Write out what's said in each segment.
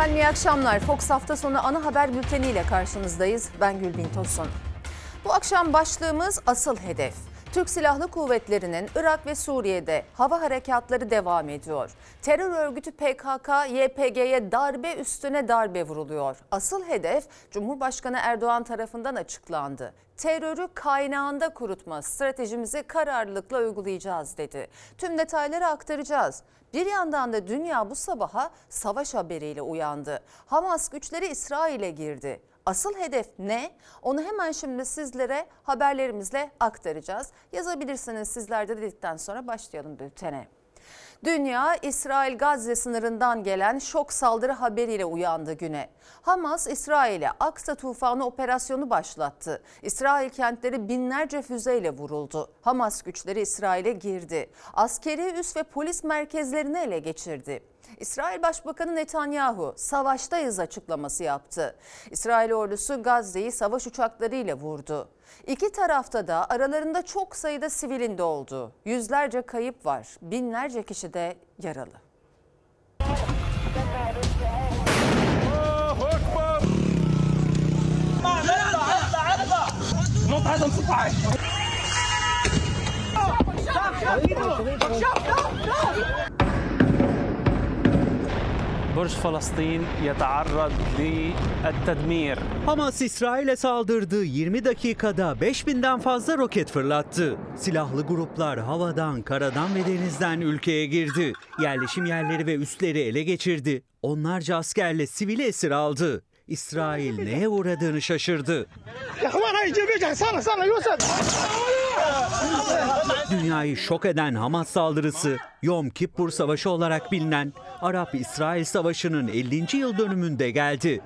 Efendim iyi akşamlar. Fox hafta sonu ana haber bülteniyle karşınızdayız. Ben Gülbin Tosun. Bu akşam başlığımız asıl hedef. Türk Silahlı Kuvvetleri'nin Irak ve Suriye'de hava harekatları devam ediyor. Terör örgütü PKK, YPG'ye darbe üstüne darbe vuruluyor. Asıl hedef Cumhurbaşkanı Erdoğan tarafından açıklandı. Terörü kaynağında kurutma stratejimizi kararlılıkla uygulayacağız dedi. Tüm detayları aktaracağız. Bir yandan da dünya bu sabaha savaş haberiyle uyandı. Hamas güçleri İsrail'e girdi. Asıl hedef ne? Onu hemen şimdi sizlere haberlerimizle aktaracağız. Yazabilirsiniz sizler de dedikten sonra başlayalım bültene. Dünya İsrail Gazze sınırından gelen şok saldırı haberiyle uyandı güne. Hamas İsrail'e Aksa tufanı operasyonu başlattı. İsrail kentleri binlerce füzeyle vuruldu. Hamas güçleri İsrail'e girdi. Askeri üs ve polis merkezlerini ele geçirdi. İsrail Başbakanı Netanyahu savaştayız açıklaması yaptı. İsrail ordusu Gazze'yi savaş uçaklarıyla vurdu. İki tarafta da aralarında çok sayıda sivilin de oldu. Yüzlerce kayıp var, binlerce kişi de yaralı. برج فلسطين يتعرض للتدمير Hamas İsrail'e saldırdı. 20 dakikada 5000'den fazla roket fırlattı. Silahlı gruplar havadan, karadan ve denizden ülkeye girdi. Yerleşim yerleri ve üsleri ele geçirdi. Onlarca askerle sivil esir aldı. İsrail neye uğradığını şaşırdı. Dünyayı şok eden Hamas saldırısı Yom Kippur Savaşı olarak bilinen Arap-İsrail Savaşı'nın 50. yıl dönümünde geldi.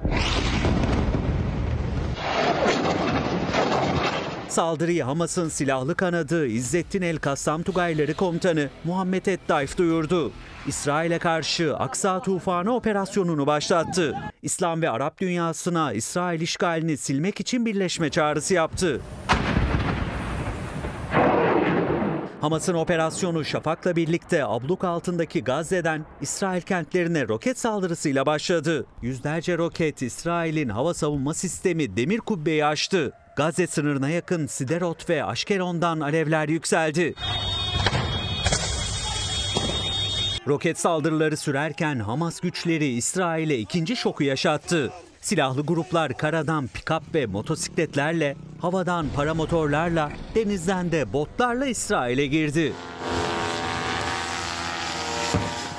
Saldırıyı Hamas'ın silahlı kanadı İzzettin El Kassam Tugayları komutanı Muhammed Eddayf duyurdu. İsrail'e karşı Aksa Tufanı operasyonunu başlattı. İslam ve Arap dünyasına İsrail işgalini silmek için birleşme çağrısı yaptı. Hamas'ın operasyonu Şafak'la birlikte abluk altındaki Gazze'den İsrail kentlerine roket saldırısıyla başladı. Yüzlerce roket İsrail'in hava savunma sistemi Demir Kubbe'yi aştı. Gazze sınırına yakın Siderot ve Aşkelon'dan alevler yükseldi. Roket saldırıları sürerken Hamas güçleri İsrail'e ikinci şoku yaşattı. Silahlı gruplar karadan pikap ve motosikletlerle, havadan paramotorlarla, denizden de botlarla İsrail'e girdi.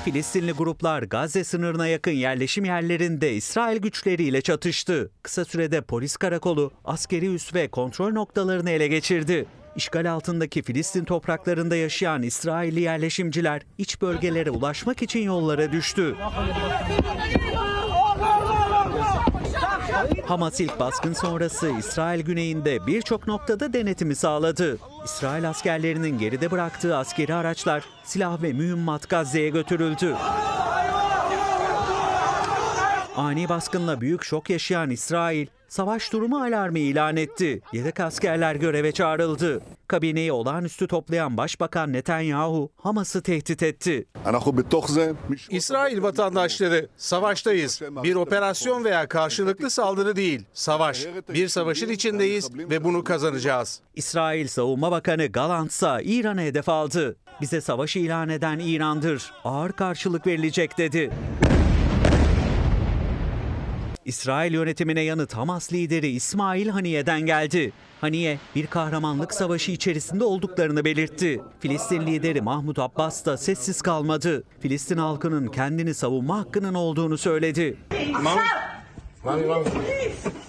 Filistinli gruplar Gazze sınırına yakın yerleşim yerlerinde İsrail güçleriyle çatıştı. Kısa sürede polis karakolu, askeri üs ve kontrol noktalarını ele geçirdi. İşgal altındaki Filistin topraklarında yaşayan İsrailli yerleşimciler iç bölgelere ulaşmak için yollara düştü. Hamas ilk baskın sonrası İsrail güneyinde birçok noktada denetimi sağladı. İsrail askerlerinin geride bıraktığı askeri araçlar, silah ve mühimmat Gazze'ye götürüldü. Ani baskınla büyük şok yaşayan İsrail, savaş durumu alarmı ilan etti. Yedek askerler göreve çağrıldı. Kabineyi olağanüstü toplayan Başbakan Netanyahu Hamas'ı tehdit etti. İsrail vatandaşları savaştayız. Bir operasyon veya karşılıklı saldırı değil. Savaş. Bir savaşın içindeyiz ve bunu kazanacağız. İsrail Savunma Bakanı Galant ise İran'ı hedef aldı. Bize savaş ilan eden İran'dır. Ağır karşılık verilecek dedi. İsrail yönetimine yanıt Hamas lideri İsmail Haniye'den geldi. Haniye bir kahramanlık savaşı içerisinde olduklarını belirtti. Filistin lideri Mahmut Abbas da sessiz kalmadı. Filistin halkının kendini savunma hakkının olduğunu söyledi.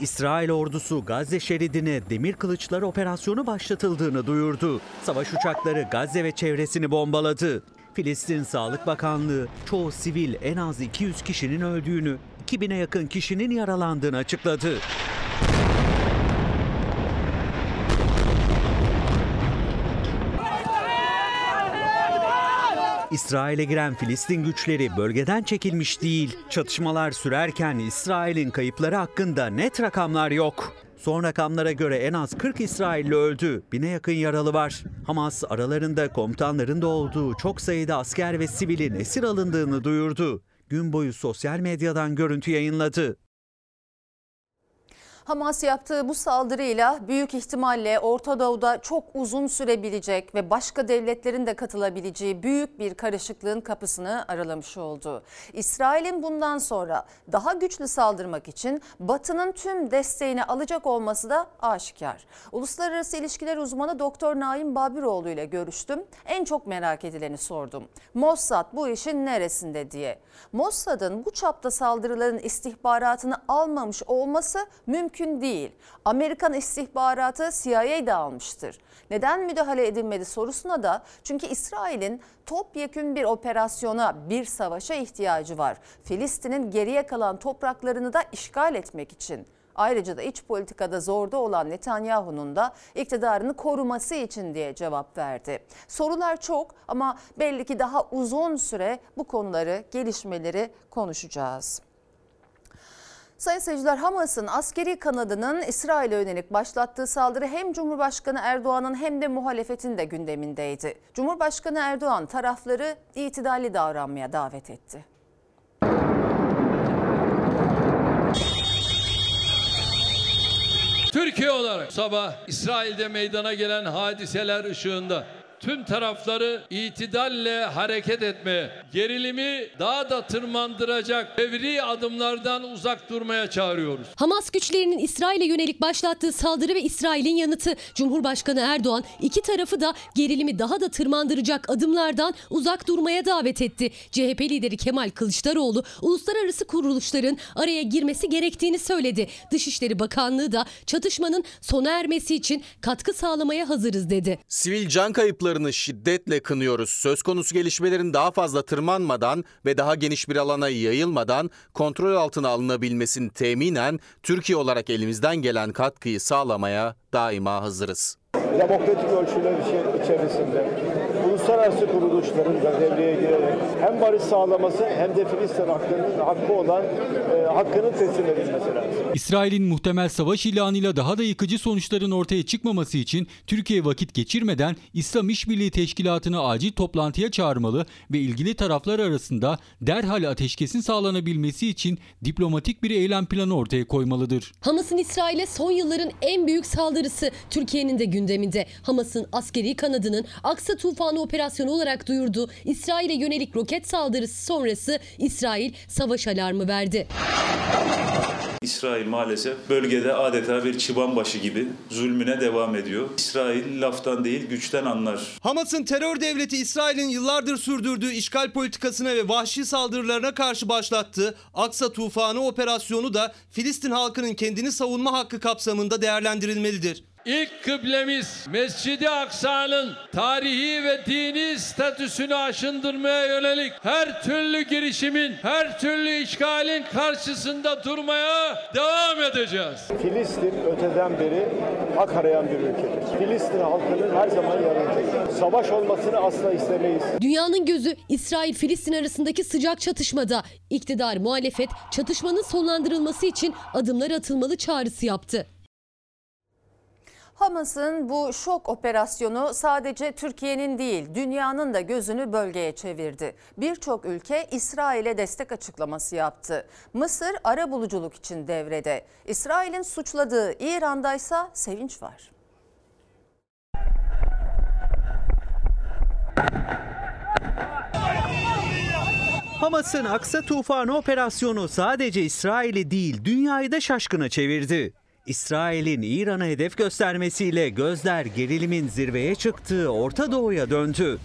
İsrail ordusu Gazze şeridine demir kılıçlar operasyonu başlatıldığını duyurdu. Savaş uçakları Gazze ve çevresini bombaladı. Filistin Sağlık Bakanlığı çoğu sivil en az 200 kişinin öldüğünü, 2000'e yakın kişinin yaralandığını açıkladı. İsrail'e giren Filistin güçleri bölgeden çekilmiş değil. Çatışmalar sürerken İsrail'in kayıpları hakkında net rakamlar yok. Son rakamlara göre en az 40 İsrailli öldü, bine yakın yaralı var. Hamas aralarında komutanların da olduğu çok sayıda asker ve sivilin esir alındığını duyurdu. Gün boyu sosyal medyadan görüntü yayınladı. Hamas yaptığı bu saldırıyla büyük ihtimalle Orta Doğu'da çok uzun sürebilecek ve başka devletlerin de katılabileceği büyük bir karışıklığın kapısını aralamış oldu. İsrail'in bundan sonra daha güçlü saldırmak için Batı'nın tüm desteğini alacak olması da aşikar. Uluslararası ilişkiler uzmanı Doktor Naim Babiroğlu ile görüştüm. En çok merak edileni sordum. Mossad bu işin neresinde diye. Mossad'ın bu çapta saldırıların istihbaratını almamış olması mümkün değil. Amerikan istihbaratı CIA de almıştır. Neden müdahale edilmedi sorusuna da çünkü İsrail'in topyekün bir operasyona, bir savaşa ihtiyacı var. Filistin'in geriye kalan topraklarını da işgal etmek için. Ayrıca da iç politikada zorda olan Netanyahu'nun da iktidarını koruması için diye cevap verdi. Sorular çok ama belli ki daha uzun süre bu konuları, gelişmeleri konuşacağız. Sayın seyirciler Hamas'ın askeri kanadının İsrail'e yönelik başlattığı saldırı hem Cumhurbaşkanı Erdoğan'ın hem de muhalefetin de gündemindeydi. Cumhurbaşkanı Erdoğan tarafları itidalli davranmaya davet etti. Türkiye olarak sabah İsrail'de meydana gelen hadiseler ışığında tüm tarafları itidalle hareket etmeye, gerilimi daha da tırmandıracak fevri adımlardan uzak durmaya çağırıyoruz. Hamas güçlerinin İsrail'e yönelik başlattığı saldırı ve İsrail'in yanıtı Cumhurbaşkanı Erdoğan iki tarafı da gerilimi daha da tırmandıracak adımlardan uzak durmaya davet etti. CHP lideri Kemal Kılıçdaroğlu uluslararası kuruluşların araya girmesi gerektiğini söyledi. Dışişleri Bakanlığı da çatışmanın sona ermesi için katkı sağlamaya hazırız dedi. Sivil can kayıplarını şiddetle kınıyoruz. Söz konusu gelişmelerin daha fazla tırmanmadan ve daha geniş bir alana yayılmadan kontrol altına alınabilmesini teminen Türkiye olarak elimizden gelen katkıyı sağlamaya daima hazırız. demokratik ölçüler içerisinde uluslararası kuruluşların da devreye girerek hem barış sağlaması hem de Filistin hakkının hakkı olan e, hakkının teslim edilmesi lazım. İsrail'in muhtemel savaş ilanıyla daha da yıkıcı sonuçların ortaya çıkmaması için Türkiye vakit geçirmeden İslam İşbirliği Teşkilatı'nı acil toplantıya çağırmalı ve ilgili taraflar arasında derhal ateşkesin sağlanabilmesi için diplomatik bir eylem planı ortaya koymalıdır. Hamas'ın İsrail'e son yılların en büyük saldırısı Türkiye'nin de gündeminde. Hamas'ın askeri kanadının Aksa Tufanı operasyonu olarak duyurduğu İsrail'e yönelik roket saldırısı sonrası İsrail savaş alarmı verdi. İsrail maalesef bölgede adeta bir çıban başı gibi zulmüne devam ediyor. İsrail laftan değil güçten anlar. Hamas'ın terör devleti İsrail'in yıllardır sürdürdüğü işgal politikasına ve vahşi saldırılarına karşı başlattığı Aksa Tufanı operasyonu da Filistin halkının kendini savunma hakkı kapsamında değerlendirilmelidir. İlk kıblemiz Mescid-i Aksa'nın tarihi ve dini statüsünü aşındırmaya yönelik her türlü girişimin, her türlü işgalin karşısında durmaya devam edeceğiz. Filistin öteden beri hak arayan bir ülkedir. Filistin halkının her zaman yanındayız. Savaş olmasını asla istemeyiz. Dünyanın gözü İsrail-Filistin arasındaki sıcak çatışmada. İktidar muhalefet çatışmanın sonlandırılması için adımlar atılmalı çağrısı yaptı. Hamas'ın bu şok operasyonu sadece Türkiye'nin değil dünyanın da gözünü bölgeye çevirdi. Birçok ülke İsrail'e destek açıklaması yaptı. Mısır ara buluculuk için devrede. İsrail'in suçladığı İran'daysa sevinç var. Hamas'ın Aksa Tufanı operasyonu sadece İsrail'i değil dünyayı da şaşkına çevirdi. İsrail'in İran'a hedef göstermesiyle gözler gerilimin zirveye çıktığı Orta Doğu'ya döndü.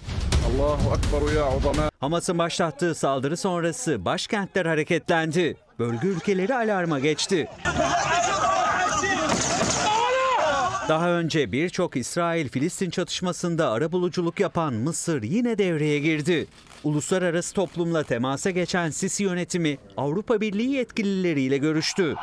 Hamas'ın başlattığı saldırı sonrası başkentler hareketlendi. Bölge ülkeleri alarma geçti. Daha önce birçok İsrail-Filistin çatışmasında arabuluculuk yapan Mısır yine devreye girdi. Uluslararası toplumla temasa geçen Sisi yönetimi Avrupa Birliği yetkilileriyle görüştü.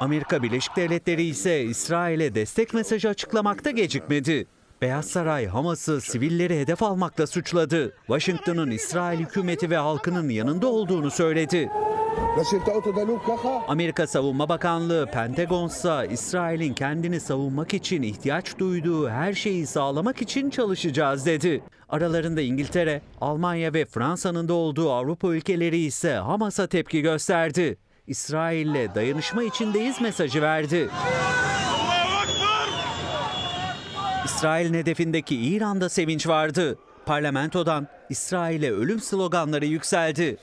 Amerika Birleşik Devletleri ise İsrail'e destek mesajı açıklamakta gecikmedi. Beyaz Saray Hamas'ı sivilleri hedef almakla suçladı. Washington'ın İsrail hükümeti ve halkının yanında olduğunu söyledi. Amerika Savunma Bakanlığı Pentagon'sa İsrail'in kendini savunmak için ihtiyaç duyduğu her şeyi sağlamak için çalışacağız dedi. Aralarında İngiltere, Almanya ve Fransa'nın da olduğu Avrupa ülkeleri ise Hamas'a tepki gösterdi. İsrail'le dayanışma içindeyiz mesajı verdi. İsrail'in hedefindeki İran'da sevinç vardı. Parlamentodan İsrail'e ölüm sloganları yükseldi.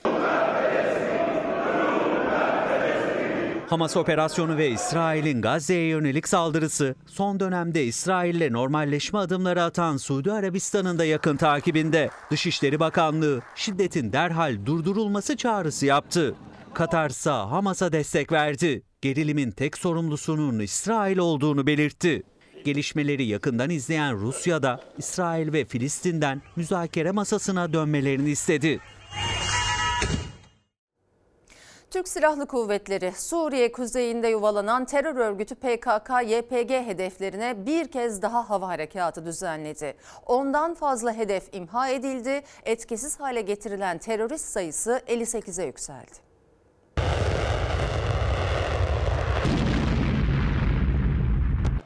Hamas operasyonu ve İsrail'in Gazze'ye yönelik saldırısı son dönemde İsrail'le normalleşme adımları atan Suudi Arabistan'ın da yakın takibinde. Dışişleri Bakanlığı şiddetin derhal durdurulması çağrısı yaptı. Katar ise Hamas'a destek verdi. Gerilimin tek sorumlusunun İsrail olduğunu belirtti. Gelişmeleri yakından izleyen Rusya da İsrail ve Filistin'den müzakere masasına dönmelerini istedi. Türk Silahlı Kuvvetleri Suriye kuzeyinde yuvalanan terör örgütü PKK-YPG hedeflerine bir kez daha hava harekatı düzenledi. Ondan fazla hedef imha edildi. Etkisiz hale getirilen terörist sayısı 58'e yükseldi.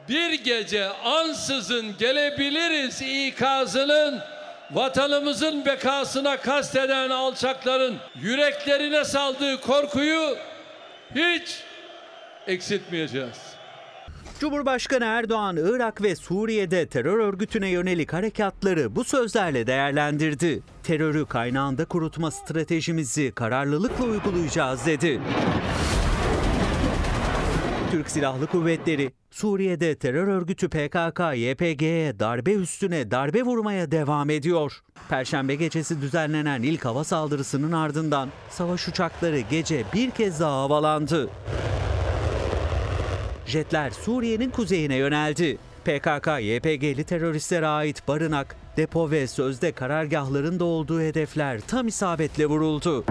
Bir gece ansızın gelebiliriz ikazının vatanımızın bekasına kasteden alçakların yüreklerine saldığı korkuyu hiç eksiltmeyeceğiz. Cumhurbaşkanı Erdoğan Irak ve Suriye'de terör örgütüne yönelik harekatları bu sözlerle değerlendirdi. Terörü kaynağında kurutma stratejimizi kararlılıkla uygulayacağız dedi. Türk Silahlı Kuvvetleri Suriye'de terör örgütü PKK-YPG'ye darbe üstüne darbe vurmaya devam ediyor. Perşembe gecesi düzenlenen ilk hava saldırısının ardından savaş uçakları gece bir kez daha havalandı. Jetler Suriye'nin kuzeyine yöneldi. PKK-YPG'li teröristlere ait barınak, depo ve sözde karargahların da olduğu hedefler tam isabetle vuruldu.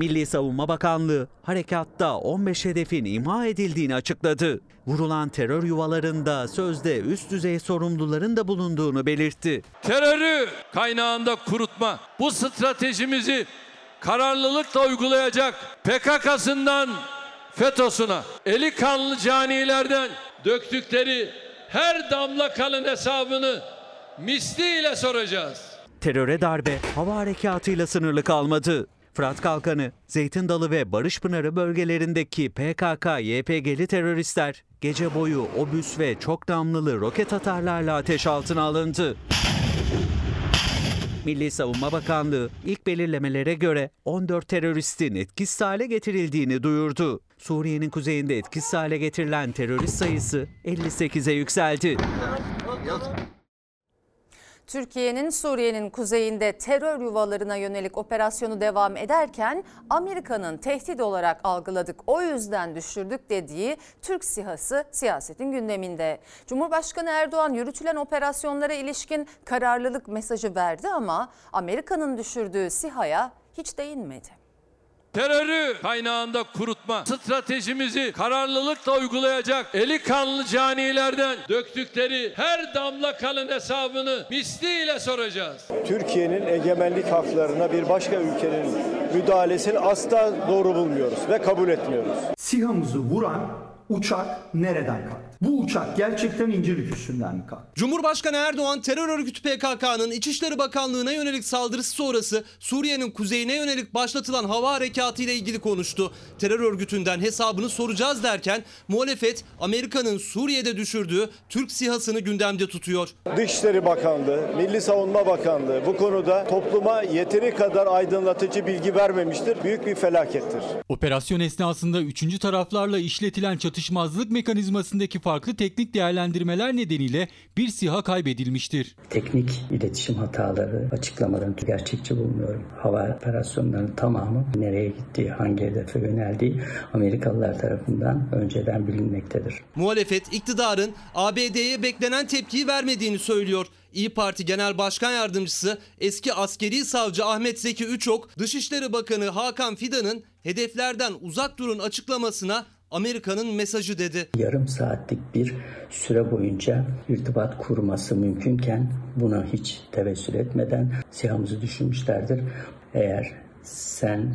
Milli Savunma Bakanlığı harekatta 15 hedefin imha edildiğini açıkladı. Vurulan terör yuvalarında sözde üst düzey sorumluların da bulunduğunu belirtti. Terörü kaynağında kurutma bu stratejimizi kararlılıkla uygulayacak PKK'sından FETÖ'süne eli kanlı canilerden döktükleri her damla kanın hesabını misliyle soracağız. Teröre darbe hava harekatıyla sınırlı kalmadı. Fırat Kalkanı, Zeytin Dalı ve Barış Pınarı bölgelerindeki PKK-YPG'li teröristler gece boyu obüs ve çok namlulu roket atarlarla ateş altına alındı. Milli Savunma Bakanlığı ilk belirlemelere göre 14 teröristin etkisiz hale getirildiğini duyurdu. Suriye'nin kuzeyinde etkisiz hale getirilen terörist sayısı 58'e yükseldi. Türkiye'nin Suriye'nin kuzeyinde terör yuvalarına yönelik operasyonu devam ederken Amerika'nın tehdit olarak algıladık o yüzden düşürdük dediği Türk sihası siyasetin gündeminde. Cumhurbaşkanı Erdoğan yürütülen operasyonlara ilişkin kararlılık mesajı verdi ama Amerika'nın düşürdüğü SİHA'ya hiç değinmedi. Terörü kaynağında kurutma stratejimizi kararlılıkla uygulayacak eli kanlı canilerden döktükleri her damla kanın hesabını misliyle soracağız. Türkiye'nin egemenlik haklarına bir başka ülkenin müdahalesini asla doğru bulmuyoruz ve kabul etmiyoruz. SİHA'mızı vuran uçak nereden kalktı? Bu uçak gerçekten İncirlik üstünden mi kalktı? Cumhurbaşkanı Erdoğan terör örgütü PKK'nın İçişleri Bakanlığı'na yönelik saldırısı sonrası Suriye'nin kuzeyine yönelik başlatılan hava harekatı ile ilgili konuştu. Terör örgütünden hesabını soracağız derken muhalefet Amerika'nın Suriye'de düşürdüğü Türk SİHA'sını gündemde tutuyor. Dışişleri Bakanlığı, Milli Savunma Bakanlığı bu konuda topluma yeteri kadar aydınlatıcı bilgi vermemiştir. Büyük bir felakettir. Operasyon esnasında üçüncü taraflarla işletilen çatışmazlık mekanizmasındaki farklı teknik değerlendirmeler nedeniyle bir SİHA kaybedilmiştir. Teknik iletişim hataları açıklamalarını gerçekçi bulmuyorum. Hava operasyonlarının tamamı nereye gittiği, hangi hedefe yöneldiği Amerikalılar tarafından önceden bilinmektedir. Muhalefet iktidarın ABD'ye beklenen tepkiyi vermediğini söylüyor. İyi Parti Genel Başkan Yardımcısı eski askeri savcı Ahmet Zeki Üçok, Dışişleri Bakanı Hakan Fidan'ın hedeflerden uzak durun açıklamasına Amerika'nın mesajı dedi. Yarım saatlik bir süre boyunca irtibat kurması mümkünken buna hiç tevessül etmeden SİHA'mızı düşürmüşlerdir. Eğer sen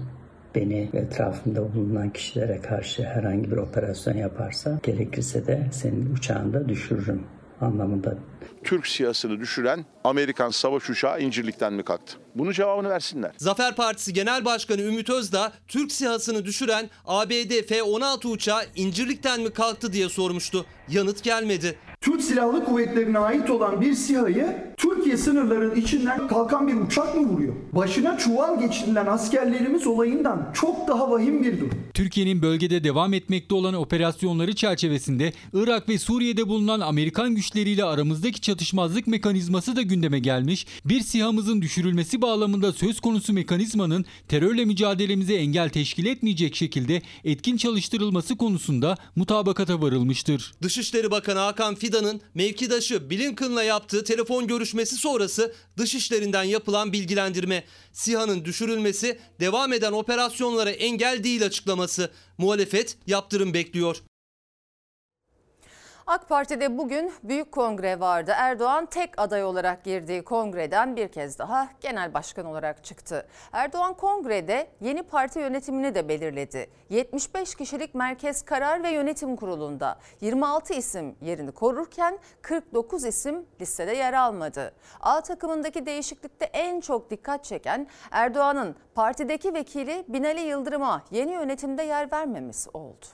beni ve etrafımda bulunan kişilere karşı herhangi bir operasyon yaparsa gerekirse de senin uçağını düşürürüm anlamında Türk siyasını düşüren Amerikan savaş uçağı İncirlik'ten mi kalktı? Bunun cevabını versinler. Zafer Partisi Genel Başkanı Ümit Özdağ, Türk SİHA'sını düşüren ABD F-16 uçağı İncirlik'ten mi kalktı diye sormuştu. Yanıt gelmedi. Türk Silahlı Kuvvetleri'ne ait olan bir SİHA'yı Türkiye sınırlarının içinden kalkan bir uçak mı vuruyor? Başına çuval geçirilen askerlerimiz olayından çok daha vahim bir durum. Türkiye'nin bölgede devam etmekte olan operasyonları çerçevesinde Irak ve Suriye'de bulunan Amerikan güçleriyle aramızdaki çatışmazlık mekanizması da gündeme gelmiş. Bir sihamızın düşürülmesi bağlamında söz konusu mekanizmanın terörle mücadelemize engel teşkil etmeyecek şekilde etkin çalıştırılması konusunda mutabakata varılmıştır. Dışişleri Bakanı Hakan Fidan'ın mevkidaşı Blinken'la yaptığı telefon görüşmesi sonrası dışişlerinden yapılan bilgilendirme. SİHA'nın düşürülmesi devam eden operasyonlara engel değil açıklaması. Muhalefet yaptırım bekliyor. AK Parti'de bugün büyük kongre vardı. Erdoğan tek aday olarak girdiği kongreden bir kez daha genel başkan olarak çıktı. Erdoğan kongrede yeni parti yönetimini de belirledi. 75 kişilik Merkez Karar ve Yönetim Kurulu'nda 26 isim yerini korurken 49 isim listede yer almadı. A takımındaki değişiklikte en çok dikkat çeken Erdoğan'ın partideki vekili Binali Yıldırım'a yeni yönetimde yer vermemesi oldu.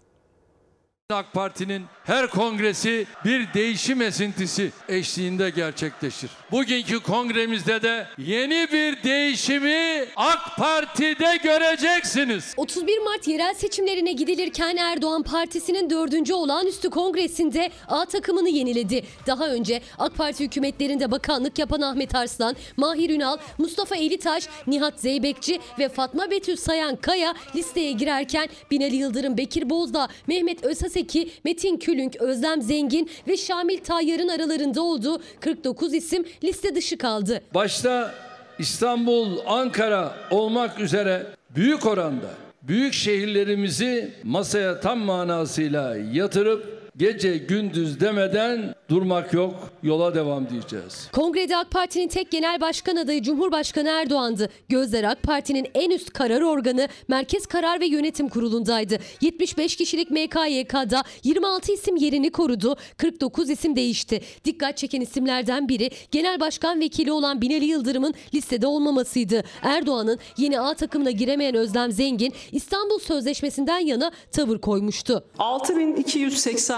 AK Parti'nin her kongresi bir değişim esintisi eşliğinde gerçekleşir. Bugünkü kongremizde de yeni bir değişimi AK Parti'de göreceksiniz. 31 Mart yerel seçimlerine gidilirken Erdoğan Partisi'nin 4. olağanüstü kongresinde A takımını yeniledi. Daha önce AK Parti hükümetlerinde bakanlık yapan Ahmet Arslan, Mahir Ünal, Mustafa Elitaş, Nihat Zeybekçi ve Fatma Betül Sayan Kaya listeye girerken Binali Yıldırım, Bekir Bozdağ, Mehmet Özhaseki, Metin Külünk, Özlem Zengin ve Şamil Tayyar'ın aralarında olduğu 49 isim liste dışı kaldı. Başta İstanbul, Ankara olmak üzere büyük oranda büyük şehirlerimizi masaya tam manasıyla yatırıp gece gündüz demeden durmak yok, yola devam diyeceğiz. Kongrede AK Parti'nin tek genel başkan adayı Cumhurbaşkanı Erdoğan'dı. Gözler AK Parti'nin en üst karar organı Merkez Karar ve Yönetim Kurulu'ndaydı. 75 kişilik MKYK'da 26 isim yerini korudu, 49 isim değişti. Dikkat çeken isimlerden biri Genel Başkan Vekili olan Binali Yıldırım'ın listede olmamasıydı. Erdoğan'ın yeni A takımına giremeyen Özlem Zengin İstanbul Sözleşmesi'nden yana tavır koymuştu.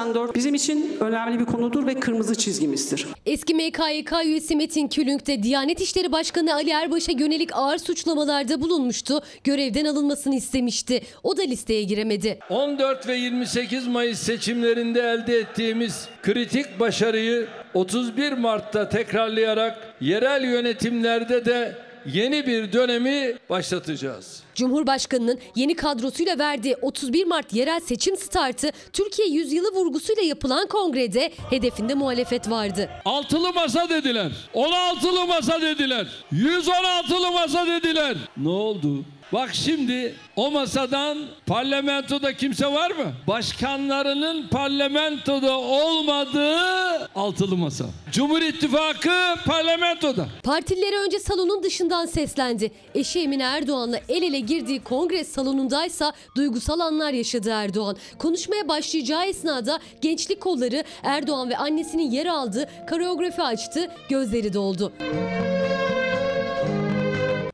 6284 bizim için önemli bir konudur ve kırmızı çizgimizdir. Eski MKYK üyesi Metin Külünk de Diyanet İşleri Başkanı Ali Erbaş'a yönelik ağır suçlamalarda bulunmuştu. Görevden alınmasını istemişti. O da listeye giremedi. 14 ve 28 Mayıs seçimlerinde elde ettiğimiz kritik başarıyı 31 Mart'ta tekrarlayarak yerel yönetimlerde de yeni bir dönemi başlatacağız. Cumhurbaşkanının yeni kadrosuyla verdiği 31 Mart yerel seçim startı Türkiye yüzyılı vurgusuyla yapılan kongrede hedefinde muhalefet vardı. Altılı masa dediler. 16'lı masa dediler. 116'lı masa dediler. Ne oldu? Bak şimdi o masadan parlamentoda kimse var mı? Başkanlarının parlamentoda olmadığı altılı masa. Cumhur İttifakı parlamentoda. Partililere önce salonun dışından seslendi. Eşi Emine Erdoğan'la el ele girdiği kongre salonundaysa duygusal anlar yaşadı Erdoğan. Konuşmaya başlayacağı esnada gençlik kolları Erdoğan ve annesinin yer aldığı koreografi açtı, gözleri doldu.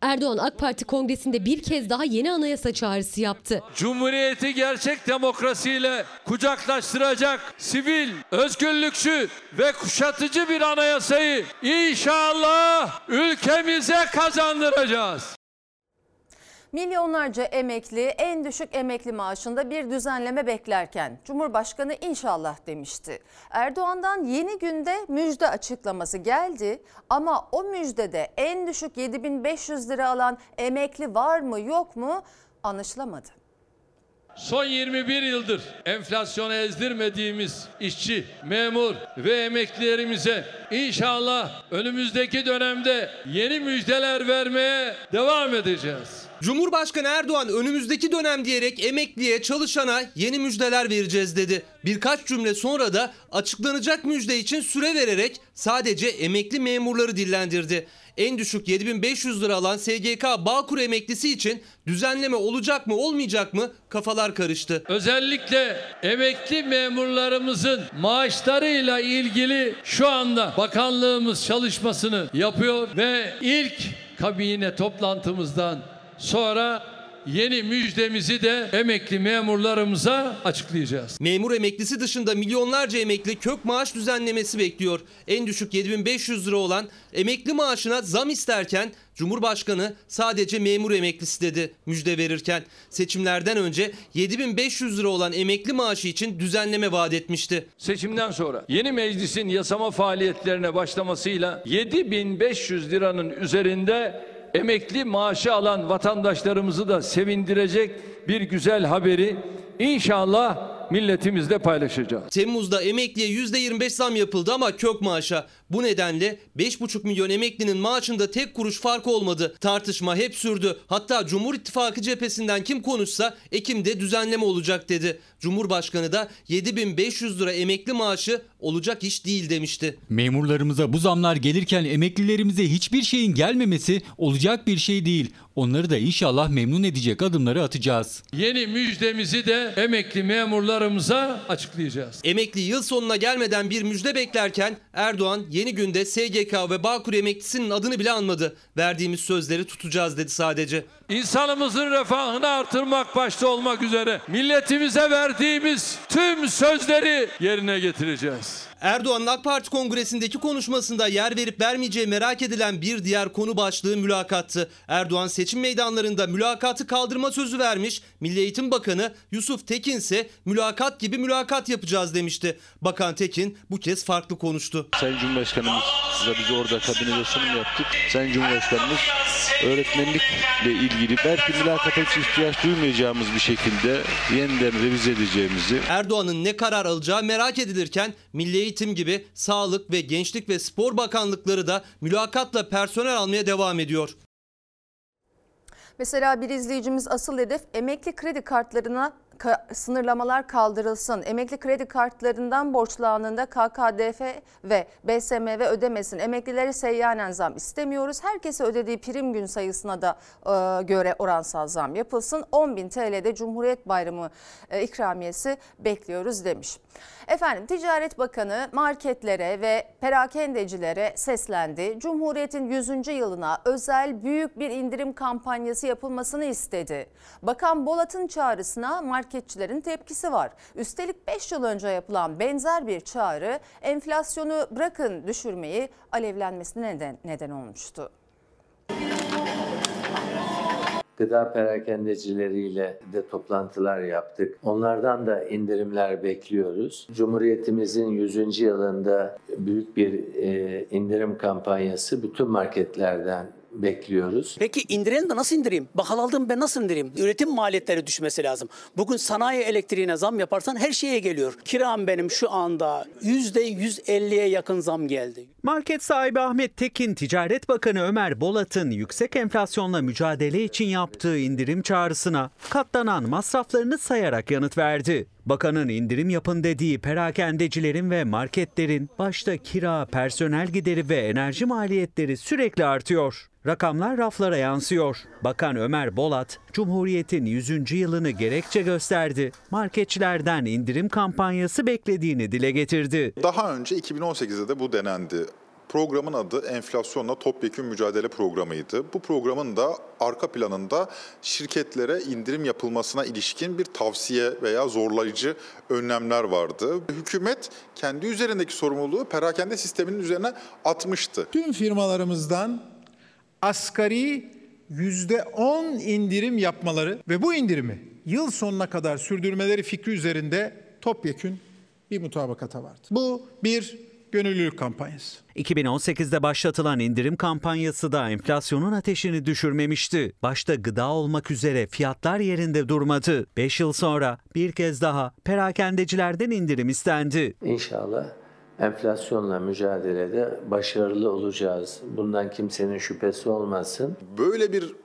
Erdoğan AK Parti kongresinde bir kez daha yeni anayasa çağrısı yaptı. Cumhuriyeti gerçek demokrasiyle kucaklaştıracak sivil, özgürlükçü ve kuşatıcı bir anayasayı inşallah ülkemize kazandıracağız. Milyonlarca emekli en düşük emekli maaşında bir düzenleme beklerken Cumhurbaşkanı inşallah demişti. Erdoğan'dan yeni günde müjde açıklaması geldi ama o müjdede en düşük 7500 lira alan emekli var mı yok mu anlaşılamadı. Son 21 yıldır enflasyonu ezdirmediğimiz işçi, memur ve emeklilerimize inşallah önümüzdeki dönemde yeni müjdeler vermeye devam edeceğiz. Cumhurbaşkanı Erdoğan önümüzdeki dönem diyerek emekliye, çalışana yeni müjdeler vereceğiz dedi. Birkaç cümle sonra da açıklanacak müjde için süre vererek sadece emekli memurları dillendirdi. En düşük 7500 lira alan SGK Bağkur emeklisi için düzenleme olacak mı olmayacak mı kafalar karıştı. Özellikle emekli memurlarımızın maaşlarıyla ilgili şu anda bakanlığımız çalışmasını yapıyor ve ilk kabine toplantımızdan sonra yeni müjdemizi de emekli memurlarımıza açıklayacağız. Memur emeklisi dışında milyonlarca emekli kök maaş düzenlemesi bekliyor. En düşük 7500 lira olan emekli maaşına zam isterken Cumhurbaşkanı sadece memur emeklisi dedi müjde verirken. Seçimlerden önce 7500 lira olan emekli maaşı için düzenleme vaat etmişti. Seçimden sonra yeni meclisin yasama faaliyetlerine başlamasıyla 7500 liranın üzerinde emekli maaşı alan vatandaşlarımızı da sevindirecek bir güzel haberi inşallah milletimizle paylaşacağız. Temmuz'da emekliye %25 zam yapıldı ama kök maaşa. Bu nedenle 5,5 milyon emeklinin maaşında tek kuruş fark olmadı. Tartışma hep sürdü. Hatta Cumhur İttifakı cephesinden kim konuşsa Ekim'de düzenleme olacak dedi. Cumhurbaşkanı da 7500 lira emekli maaşı olacak iş değil demişti. Memurlarımıza bu zamlar gelirken emeklilerimize hiçbir şeyin gelmemesi olacak bir şey değil. Onları da inşallah memnun edecek adımları atacağız. Yeni müjdemizi de emekli memurlarımıza açıklayacağız. Emekli yıl sonuna gelmeden bir müjde beklerken Erdoğan yeni günde SGK ve Bağkur emeklisinin adını bile anmadı. Verdiğimiz sözleri tutacağız dedi sadece. İnsanımızın refahını artırmak başta olmak üzere milletimize verdiğimiz tüm sözleri yerine getireceğiz. Erdoğan'ın AK Parti kongresindeki konuşmasında yer verip vermeyeceği merak edilen bir diğer konu başlığı mülakattı. Erdoğan seçim meydanlarında mülakatı kaldırma sözü vermiş. Milli Eğitim Bakanı Yusuf Tekin ise mülakat gibi mülakat yapacağız demişti. Bakan Tekin bu kez farklı konuştu. Sayın Cumhurbaşkanımız size biz orada kabinede sunum yaptık. Sayın Cumhurbaşkanımız öğretmenlikle ilgili belki mülakata hiç ihtiyaç duymayacağımız bir şekilde yeniden revize edeceğimizi Erdoğan'ın ne karar alacağı merak edilirken Milli Eğitim gibi Sağlık ve Gençlik ve Spor Bakanlıkları da mülakatla personel almaya devam ediyor. Mesela bir izleyicimiz asıl hedef emekli kredi kartlarına ka- sınırlamalar kaldırılsın. Emekli kredi kartlarından borçlandığında KKDF ve BSMV ödemesin. Emeklilere seyyanen zam istemiyoruz. Herkese ödediği prim gün sayısına da e, göre oransal zam yapılsın. 10.000 TL'de Cumhuriyet Bayramı e, ikramiyesi bekliyoruz demiş. Efendim Ticaret Bakanı marketlere ve perakendecilere seslendi. Cumhuriyet'in 100. yılına özel büyük bir indirim kampanyası yapılmasını istedi. Bakan Bolat'ın çağrısına marketçilerin tepkisi var. Üstelik 5 yıl önce yapılan benzer bir çağrı enflasyonu bırakın düşürmeyi alevlenmesine neden, neden olmuştu. Gıda perakendecileriyle de toplantılar yaptık. Onlardan da indirimler bekliyoruz. Cumhuriyetimizin 100. yılında büyük bir e, indirim kampanyası bütün marketlerden bekliyoruz. Peki indirelim de nasıl indireyim? Bakkal aldım ben nasıl indireyim? Üretim maliyetleri düşmesi lazım. Bugün sanayi elektriğine zam yaparsan her şeye geliyor. Kiram benim şu anda %150'ye yakın zam geldi. Market sahibi Ahmet Tekin, Ticaret Bakanı Ömer Bolat'ın yüksek enflasyonla mücadele için yaptığı indirim çağrısına katlanan masraflarını sayarak yanıt verdi. Bakanın indirim yapın dediği perakendecilerin ve marketlerin başta kira, personel gideri ve enerji maliyetleri sürekli artıyor. Rakamlar raflara yansıyor. Bakan Ömer Bolat, Cumhuriyet'in 100. yılını gerekçe gösterdi. Marketçilerden indirim kampanyası beklediğini dile getirdi. Daha önce 2018'de de bu denendi. Programın adı enflasyonla topyekün mücadele programıydı. Bu programın da arka planında şirketlere indirim yapılmasına ilişkin bir tavsiye veya zorlayıcı önlemler vardı. Hükümet kendi üzerindeki sorumluluğu perakende sisteminin üzerine atmıştı. Tüm firmalarımızdan asgari %10 indirim yapmaları ve bu indirimi yıl sonuna kadar sürdürmeleri fikri üzerinde topyekün bir mutabakata vardı. Bu bir gönüllülük kampanyası. 2018'de başlatılan indirim kampanyası da enflasyonun ateşini düşürmemişti. Başta gıda olmak üzere fiyatlar yerinde durmadı. 5 yıl sonra bir kez daha perakendecilerden indirim istendi. İnşallah enflasyonla mücadelede başarılı olacağız. Bundan kimsenin şüphesi olmasın. Böyle bir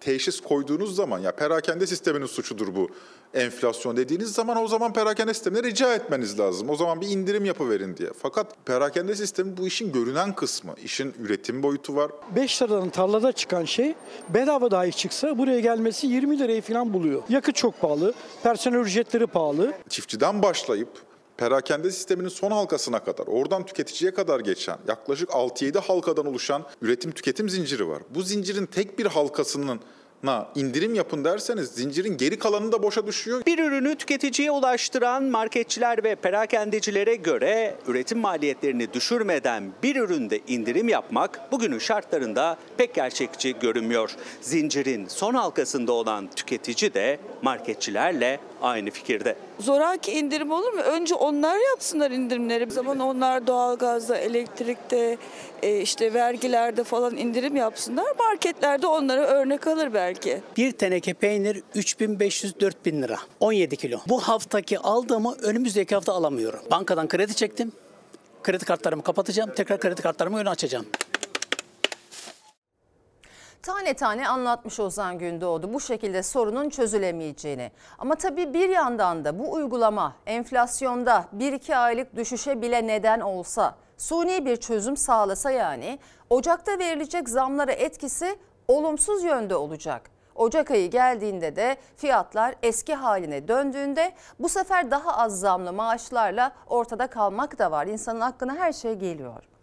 teşhis koyduğunuz zaman ya perakende sisteminin suçudur bu enflasyon dediğiniz zaman o zaman perakende sistemine rica etmeniz lazım. O zaman bir indirim yapıverin diye. Fakat perakende sistemi bu işin görünen kısmı. İşin üretim boyutu var. 5 liradan tarlada çıkan şey bedava dahi çıksa buraya gelmesi 20 lirayı falan buluyor. Yakıt çok pahalı, personel ücretleri pahalı. Çiftçiden başlayıp perakende sisteminin son halkasına kadar, oradan tüketiciye kadar geçen yaklaşık 6-7 halkadan oluşan üretim tüketim zinciri var. Bu zincirin tek bir halkasının na indirim yapın derseniz zincirin geri kalanı da boşa düşüyor. Bir ürünü tüketiciye ulaştıran marketçiler ve perakendecilere göre üretim maliyetlerini düşürmeden bir üründe indirim yapmak bugünün şartlarında pek gerçekçi görünmüyor. Zincirin son halkasında olan tüketici de marketçilerle aynı fikirde. Zoraki indirim olur mu? Önce onlar yapsınlar indirimleri. O zaman onlar doğalgazda, elektrikte, e, işte vergilerde falan indirim yapsınlar. Marketlerde onlara örnek alır belki. Bir teneke peynir 3500-4000 lira. 17 kilo. Bu haftaki aldığımı önümüzdeki hafta alamıyorum. Bankadan kredi çektim. Kredi kartlarımı kapatacağım. Tekrar kredi kartlarımı önü açacağım. Tane tane anlatmış Ozan Gündoğdu bu şekilde sorunun çözülemeyeceğini. Ama tabii bir yandan da bu uygulama enflasyonda 1-2 aylık düşüşe bile neden olsa, suni bir çözüm sağlasa yani Ocak'ta verilecek zamlara etkisi olumsuz yönde olacak. Ocak ayı geldiğinde de fiyatlar eski haline döndüğünde bu sefer daha az zamlı maaşlarla ortada kalmak da var. İnsanın aklına her şey geliyor.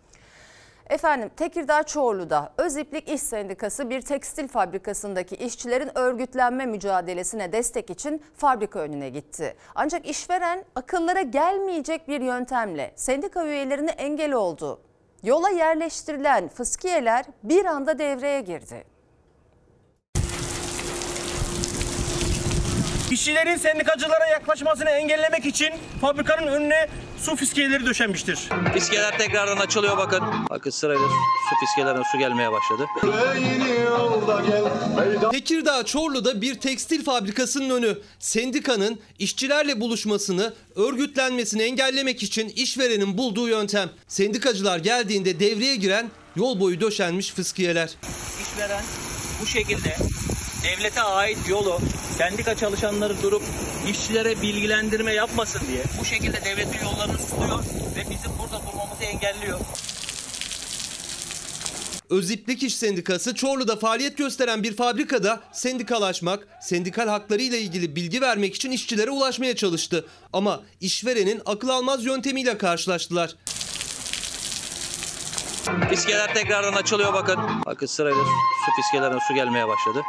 Efendim Tekirdağ Çorlu'da Öziplik İş Sendikası bir tekstil fabrikasındaki işçilerin örgütlenme mücadelesine destek için fabrika önüne gitti. Ancak işveren akıllara gelmeyecek bir yöntemle sendika üyelerine engel oldu. Yola yerleştirilen fıskiyeler bir anda devreye girdi. İşçilerin sendikacılara yaklaşmasını engellemek için fabrikanın önüne su fiskeleri döşenmiştir. Fiskeler tekrardan açılıyor bakın. Bakın sırayla su fiskelerine su gelmeye başladı. Tekirdağ Çorlu'da bir tekstil fabrikasının önü sendikanın işçilerle buluşmasını, örgütlenmesini engellemek için işverenin bulduğu yöntem. Sendikacılar geldiğinde devreye giren yol boyu döşenmiş fıskiyeler. İşveren bu şekilde devlete ait yolu sendika çalışanları durup işçilere bilgilendirme yapmasın diye bu şekilde devletin yollarını tutuyor ve bizim burada durmamızı engelliyor. Öziplik İş Sendikası Çorlu'da faaliyet gösteren bir fabrikada sendikalaşmak, sendikal hakları ile ilgili bilgi vermek için işçilere ulaşmaya çalıştı. Ama işverenin akıl almaz yöntemiyle karşılaştılar. Fiskeler tekrardan açılıyor bakın. Bakın sırayla su fiskelerine su gelmeye başladı.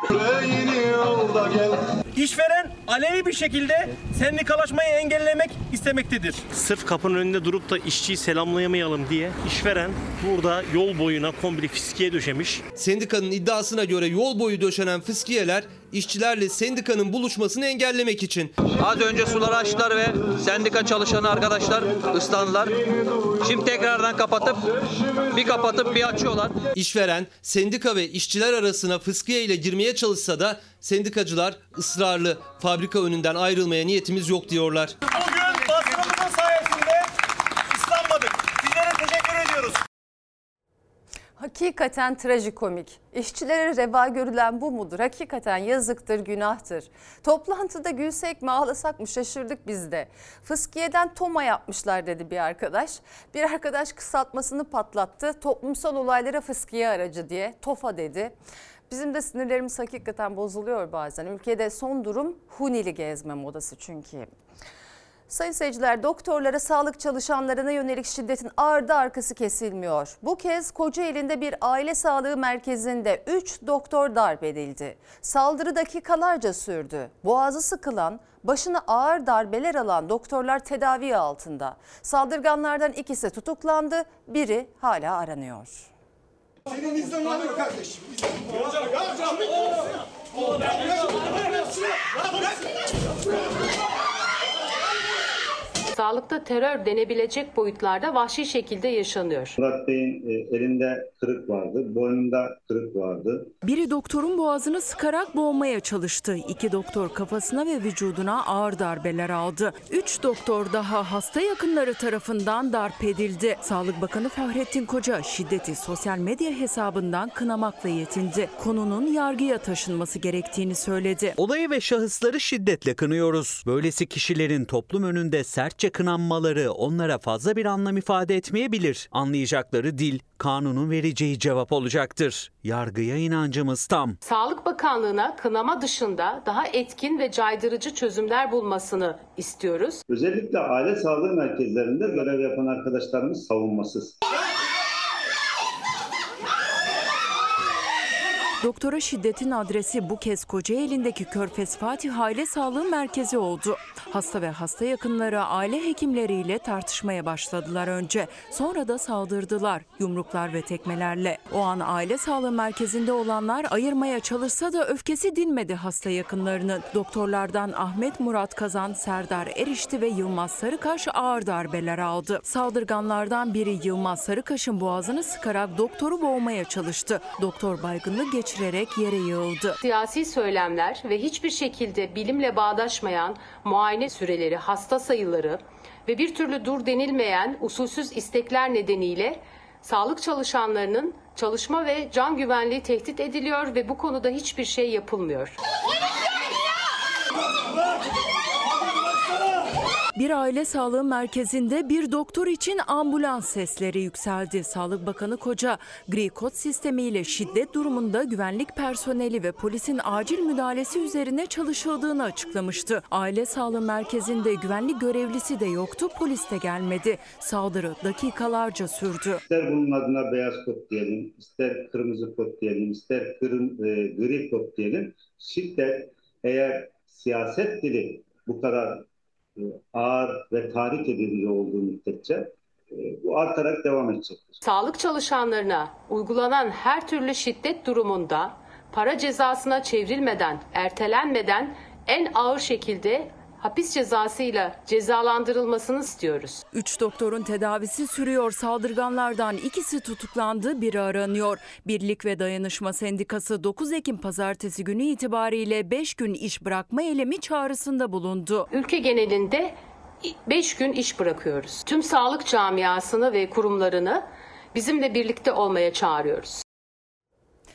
İşveren aleni bir şekilde sendikalaşmayı engellemek istemektedir. Sırf kapının önünde durup da işçiyi selamlayamayalım diye işveren burada yol boyuna komple fiskiye döşemiş. Sendikanın iddiasına göre yol boyu döşenen fıskiyeler işçilerle sendikanın buluşmasını engellemek için. Az önce suları açtılar ve sendika çalışanı arkadaşlar ıslandılar. Şimdi tekrardan kapatıp bir kapatıp bir açıyorlar. İşveren sendika ve işçiler arasına fıskiye ile girmeye çalışsa da sendikacılar ısrarlı fabrika önünden ayrılmaya niyetimiz yok diyorlar. Bugün Hakikaten trajikomik. İşçilere reva görülen bu mudur? Hakikaten yazıktır, günahtır. Toplantıda gülsek mi ağlasak mı şaşırdık biz de. Fıskiye'den Toma yapmışlar dedi bir arkadaş. Bir arkadaş kısaltmasını patlattı. Toplumsal olaylara fıskiye aracı diye TOFA dedi. Bizim de sinirlerimiz hakikaten bozuluyor bazen. Ülkede son durum Hunili gezme modası çünkü. Sayın seyirciler doktorlara sağlık çalışanlarına yönelik şiddetin ardı arkası kesilmiyor. Bu kez Kocaeli'nde bir aile sağlığı merkezinde 3 doktor darp edildi. Saldırı dakikalarca sürdü. Boğazı sıkılan, başına ağır darbeler alan doktorlar tedavi altında. Saldırganlardan ikisi tutuklandı, biri hala aranıyor. Senin iznin var mı kardeşim? Hocam, hocam. Sağlıkta terör denebilecek boyutlarda vahşi şekilde yaşanıyor. Murat Bey'in e, elinde kırık vardı, boynunda kırık vardı. Biri doktorun boğazını sıkarak boğmaya çalıştı. İki doktor kafasına ve vücuduna ağır darbeler aldı. Üç doktor daha hasta yakınları tarafından darp edildi. Sağlık Bakanı Fahrettin Koca şiddeti sosyal medya hesabından kınamakla yetindi. Konunun yargıya taşınması gerektiğini söyledi. Olayı ve şahısları şiddetle kınıyoruz. Böylesi kişilerin toplum önünde sertçe kınanmaları onlara fazla bir anlam ifade etmeyebilir. Anlayacakları dil, kanunun vereceği cevap olacaktır. Yargıya inancımız tam. Sağlık Bakanlığı'na kınama dışında daha etkin ve caydırıcı çözümler bulmasını istiyoruz. Özellikle aile sağlığı merkezlerinde görev yapan arkadaşlarımız savunmasız. Doktora şiddetin adresi bu kez Kocaeli'ndeki Körfez Fatih Aile Sağlığı Merkezi oldu. Hasta ve hasta yakınları aile hekimleriyle tartışmaya başladılar önce. Sonra da saldırdılar yumruklar ve tekmelerle. O an aile sağlığı merkezinde olanlar ayırmaya çalışsa da öfkesi dinmedi hasta yakınlarının. Doktorlardan Ahmet Murat Kazan, Serdar Erişti ve Yılmaz Sarıkaş ağır darbeler aldı. Saldırganlardan biri Yılmaz Sarıkaş'ın boğazını sıkarak doktoru boğmaya çalıştı. Doktor baygınlık geçirerek yere yığıldı. Siyasi söylemler ve hiçbir şekilde bilimle bağdaşmayan muayene süreleri, hasta sayıları ve bir türlü dur denilmeyen usulsüz istekler nedeniyle sağlık çalışanlarının çalışma ve can güvenliği tehdit ediliyor ve bu konuda hiçbir şey yapılmıyor. Bir aile sağlığı merkezinde bir doktor için ambulans sesleri yükseldi. Sağlık Bakanı Koca, gri kod sistemiyle şiddet durumunda güvenlik personeli ve polisin acil müdahalesi üzerine çalışıldığını açıklamıştı. Aile sağlığı merkezinde güvenlik görevlisi de yoktu, polis de gelmedi. Saldırı dakikalarca sürdü. İster bunun adına beyaz kod diyelim, ister kırmızı kod diyelim, ister kırım, e, gri kod diyelim. Şiddet eğer siyaset dili bu kadar ağır ve tahrik edici olduğu müddetçe e, bu artarak devam edecektir. Sağlık çalışanlarına uygulanan her türlü şiddet durumunda para cezasına çevrilmeden, ertelenmeden en ağır şekilde hapis cezasıyla cezalandırılmasını istiyoruz. Üç doktorun tedavisi sürüyor. Saldırganlardan ikisi tutuklandı, biri aranıyor. Birlik ve Dayanışma Sendikası 9 Ekim pazartesi günü itibariyle 5 gün iş bırakma eylemi çağrısında bulundu. Ülke genelinde 5 gün iş bırakıyoruz. Tüm sağlık camiasını ve kurumlarını bizimle birlikte olmaya çağırıyoruz.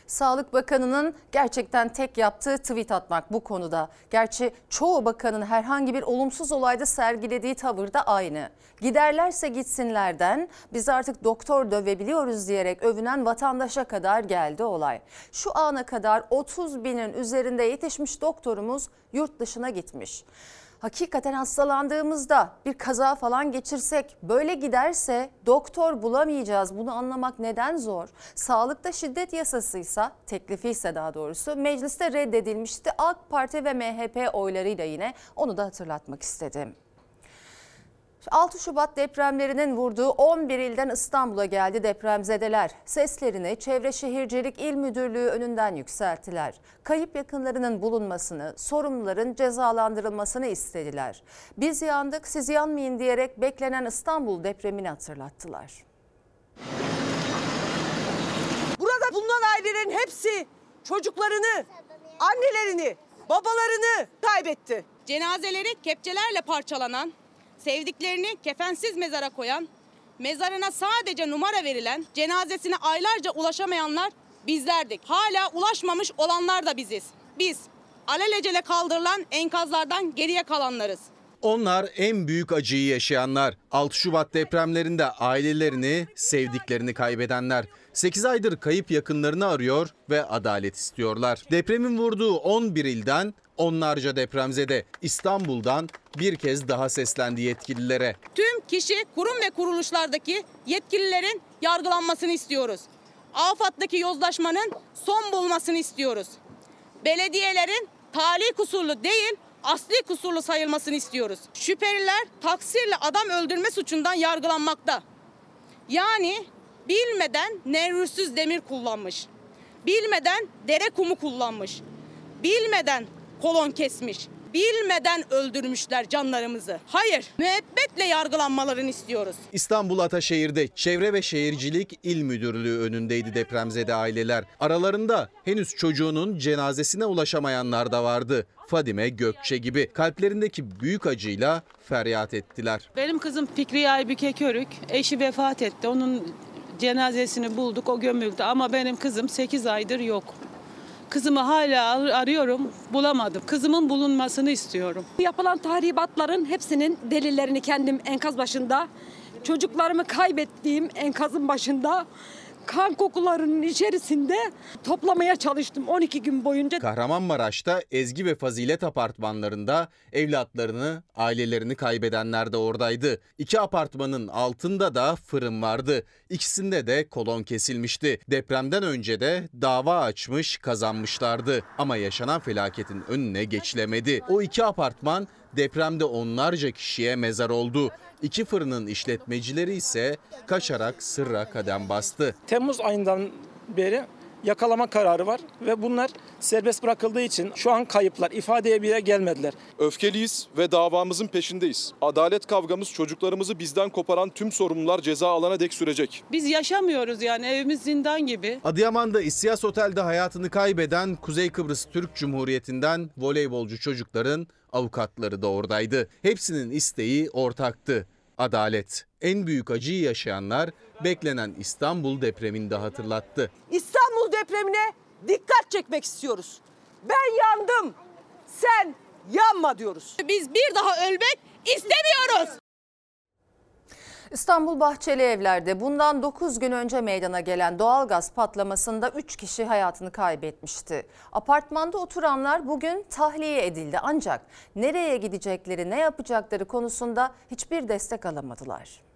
Sağlık Bakanı'nın gerçekten tek yaptığı tweet atmak bu konuda. Gerçi çoğu bakanın herhangi bir olumsuz olayda sergilediği tavır da aynı. Giderlerse gitsinlerden biz artık doktor dövebiliyoruz diyerek övünen vatandaşa kadar geldi olay. Şu ana kadar 30 binin üzerinde yetişmiş doktorumuz yurt dışına gitmiş hakikaten hastalandığımızda bir kaza falan geçirsek böyle giderse doktor bulamayacağız. Bunu anlamak neden zor? Sağlıkta şiddet yasasıysa teklifi ise daha doğrusu mecliste reddedilmişti. AK Parti ve MHP oylarıyla yine onu da hatırlatmak istedim. 6 Şubat depremlerinin vurduğu 11 ilden İstanbul'a geldi depremzedeler. Seslerini Çevre Şehircilik İl Müdürlüğü önünden yükselttiler. Kayıp yakınlarının bulunmasını, sorumluların cezalandırılmasını istediler. Biz yandık siz yanmayın diyerek beklenen İstanbul depremini hatırlattılar. Burada bulunan ailelerin hepsi çocuklarını, annelerini, babalarını kaybetti. Cenazeleri kepçelerle parçalanan, sevdiklerini kefensiz mezara koyan, mezarına sadece numara verilen, cenazesine aylarca ulaşamayanlar bizlerdik. Hala ulaşmamış olanlar da biziz. Biz alelacele kaldırılan enkazlardan geriye kalanlarız. Onlar en büyük acıyı yaşayanlar. 6 Şubat depremlerinde ailelerini, sevdiklerini kaybedenler. 8 aydır kayıp yakınlarını arıyor ve adalet istiyorlar. Depremin vurduğu 11 ilden onlarca depremzede İstanbul'dan bir kez daha seslendi yetkililere. Tüm kişi, kurum ve kuruluşlardaki yetkililerin yargılanmasını istiyoruz. AFAD'daki yozlaşmanın son bulmasını istiyoruz. Belediyelerin tali kusurlu değil, asli kusurlu sayılmasını istiyoruz. Şüpheliler taksirle adam öldürme suçundan yargılanmakta. Yani bilmeden nevrüsüz demir kullanmış. Bilmeden dere kumu kullanmış. Bilmeden kolon kesmiş. Bilmeden öldürmüşler canlarımızı. Hayır, müebbetle yargılanmalarını istiyoruz. İstanbul Ataşehir'de Çevre ve Şehircilik İl Müdürlüğü önündeydi depremzede aileler. Aralarında henüz çocuğunun cenazesine ulaşamayanlar da vardı. Fadime Gökçe gibi kalplerindeki büyük acıyla feryat ettiler. Benim kızım Fikriye Aybüke Körük. Eşi vefat etti. Onun cenazesini bulduk. O gömüldü. Ama benim kızım 8 aydır yok. Kızımı hala ar- arıyorum. Bulamadım. Kızımın bulunmasını istiyorum. Yapılan tahribatların hepsinin delillerini kendim enkaz başında, çocuklarımı kaybettiğim enkazın başında, kan kokularının içerisinde toplamaya çalıştım 12 gün boyunca. Kahramanmaraş'ta Ezgi ve Fazilet apartmanlarında evlatlarını, ailelerini kaybedenler de oradaydı. İki apartmanın altında da fırın vardı. İkisinde de kolon kesilmişti. Depremden önce de dava açmış, kazanmışlardı. Ama yaşanan felaketin önüne geçilemedi. O iki apartman depremde onlarca kişiye mezar oldu. İki fırının işletmecileri ise kaçarak sırra kadem bastı. Temmuz ayından beri yakalama kararı var ve bunlar serbest bırakıldığı için şu an kayıplar ifadeye bile gelmediler. Öfkeliyiz ve davamızın peşindeyiz. Adalet kavgamız çocuklarımızı bizden koparan tüm sorumlular ceza alana dek sürecek. Biz yaşamıyoruz yani evimiz zindan gibi. Adıyaman'da İstihyas Otel'de hayatını kaybeden Kuzey Kıbrıs Türk Cumhuriyeti'nden voleybolcu çocukların avukatları da oradaydı. Hepsinin isteği ortaktı. Adalet. En büyük acıyı yaşayanlar beklenen İstanbul depreminde hatırlattı. İstanbul depremine dikkat çekmek istiyoruz. Ben yandım. Sen yanma diyoruz. Biz bir daha ölmek istemiyoruz. İstanbul Bahçeli Evler'de bundan 9 gün önce meydana gelen doğalgaz patlamasında 3 kişi hayatını kaybetmişti. Apartmanda oturanlar bugün tahliye edildi ancak nereye gidecekleri, ne yapacakları konusunda hiçbir destek alamadılar.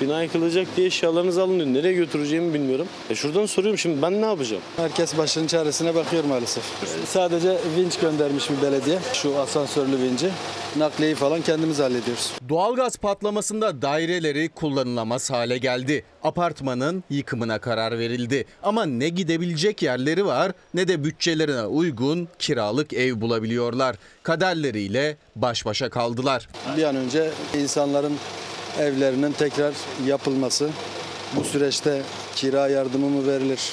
Bina yıkılacak diye eşyalarınızı alın diyor. Nereye götüreceğimi bilmiyorum. E şuradan soruyorum şimdi ben ne yapacağım? Herkes başının çaresine bakıyor maalesef. Sadece vinç göndermiş bir belediye. Şu asansörlü vinci. Nakliyeyi falan kendimiz hallediyoruz. Doğalgaz patlamasında daireleri kullanılamaz hale geldi. Apartmanın yıkımına karar verildi. Ama ne gidebilecek yerleri var ne de bütçelerine uygun kiralık ev bulabiliyorlar. Kaderleriyle baş başa kaldılar. Bir an önce insanların evlerinin tekrar yapılması. Bu süreçte kira yardımı mı verilir?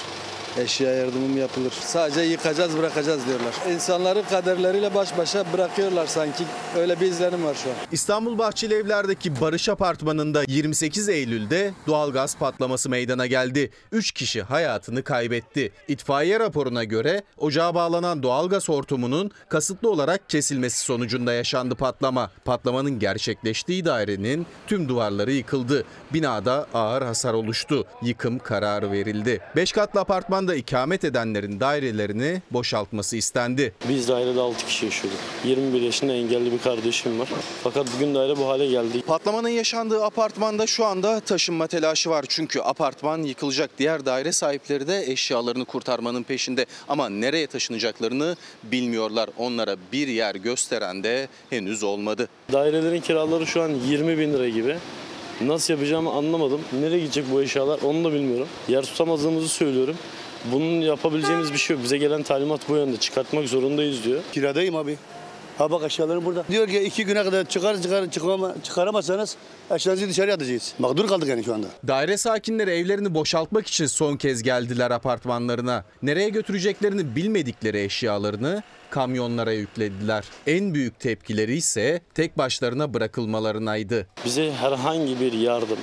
Eşya yardımı mı yapılır? Sadece yıkacağız bırakacağız diyorlar. İnsanları kaderleriyle baş başa bırakıyorlar sanki. Öyle bir izlenim var şu an. İstanbul Bahçeli Evler'deki Barış Apartmanı'nda 28 Eylül'de doğalgaz patlaması meydana geldi. 3 kişi hayatını kaybetti. İtfaiye raporuna göre ocağa bağlanan doğalgaz hortumunun kasıtlı olarak kesilmesi sonucunda yaşandı patlama. Patlamanın gerçekleştiği dairenin tüm duvarları yıkıldı. Binada ağır hasar oluştu. Yıkım kararı verildi. 5 katlı apartmanda ikamet edenlerin dairelerini boşaltması istendi. Biz dairede 6 kişi yaşıyorduk. 21 yaşında engelli bir kardeşim var. Fakat bugün daire bu hale geldi. Patlamanın yaşandığı apartmanda şu anda taşınma telaşı var. Çünkü apartman yıkılacak. Diğer daire sahipleri de eşyalarını kurtarmanın peşinde. Ama nereye taşınacaklarını bilmiyorlar. Onlara bir yer gösteren de henüz olmadı. Dairelerin kiraları şu an 20 bin lira gibi. Nasıl yapacağımı anlamadım. Nereye gidecek bu eşyalar onu da bilmiyorum. Yer tutamazlığımızı söylüyorum. Bunun yapabileceğimiz bir şey yok. Bize gelen talimat bu yönde. Çıkartmak zorundayız diyor. Kiradayım abi. Ha bak eşyalarım burada. Diyor ki iki güne kadar çıkar çıkar çıkama, çıkaramazsanız eşyanızı dışarı atacağız. Mağdur kaldık yani şu anda. Daire sakinleri evlerini boşaltmak için son kez geldiler apartmanlarına. Nereye götüreceklerini bilmedikleri eşyalarını kamyonlara yüklediler. En büyük tepkileri ise tek başlarına bırakılmalarınaydı. Bize herhangi bir yardım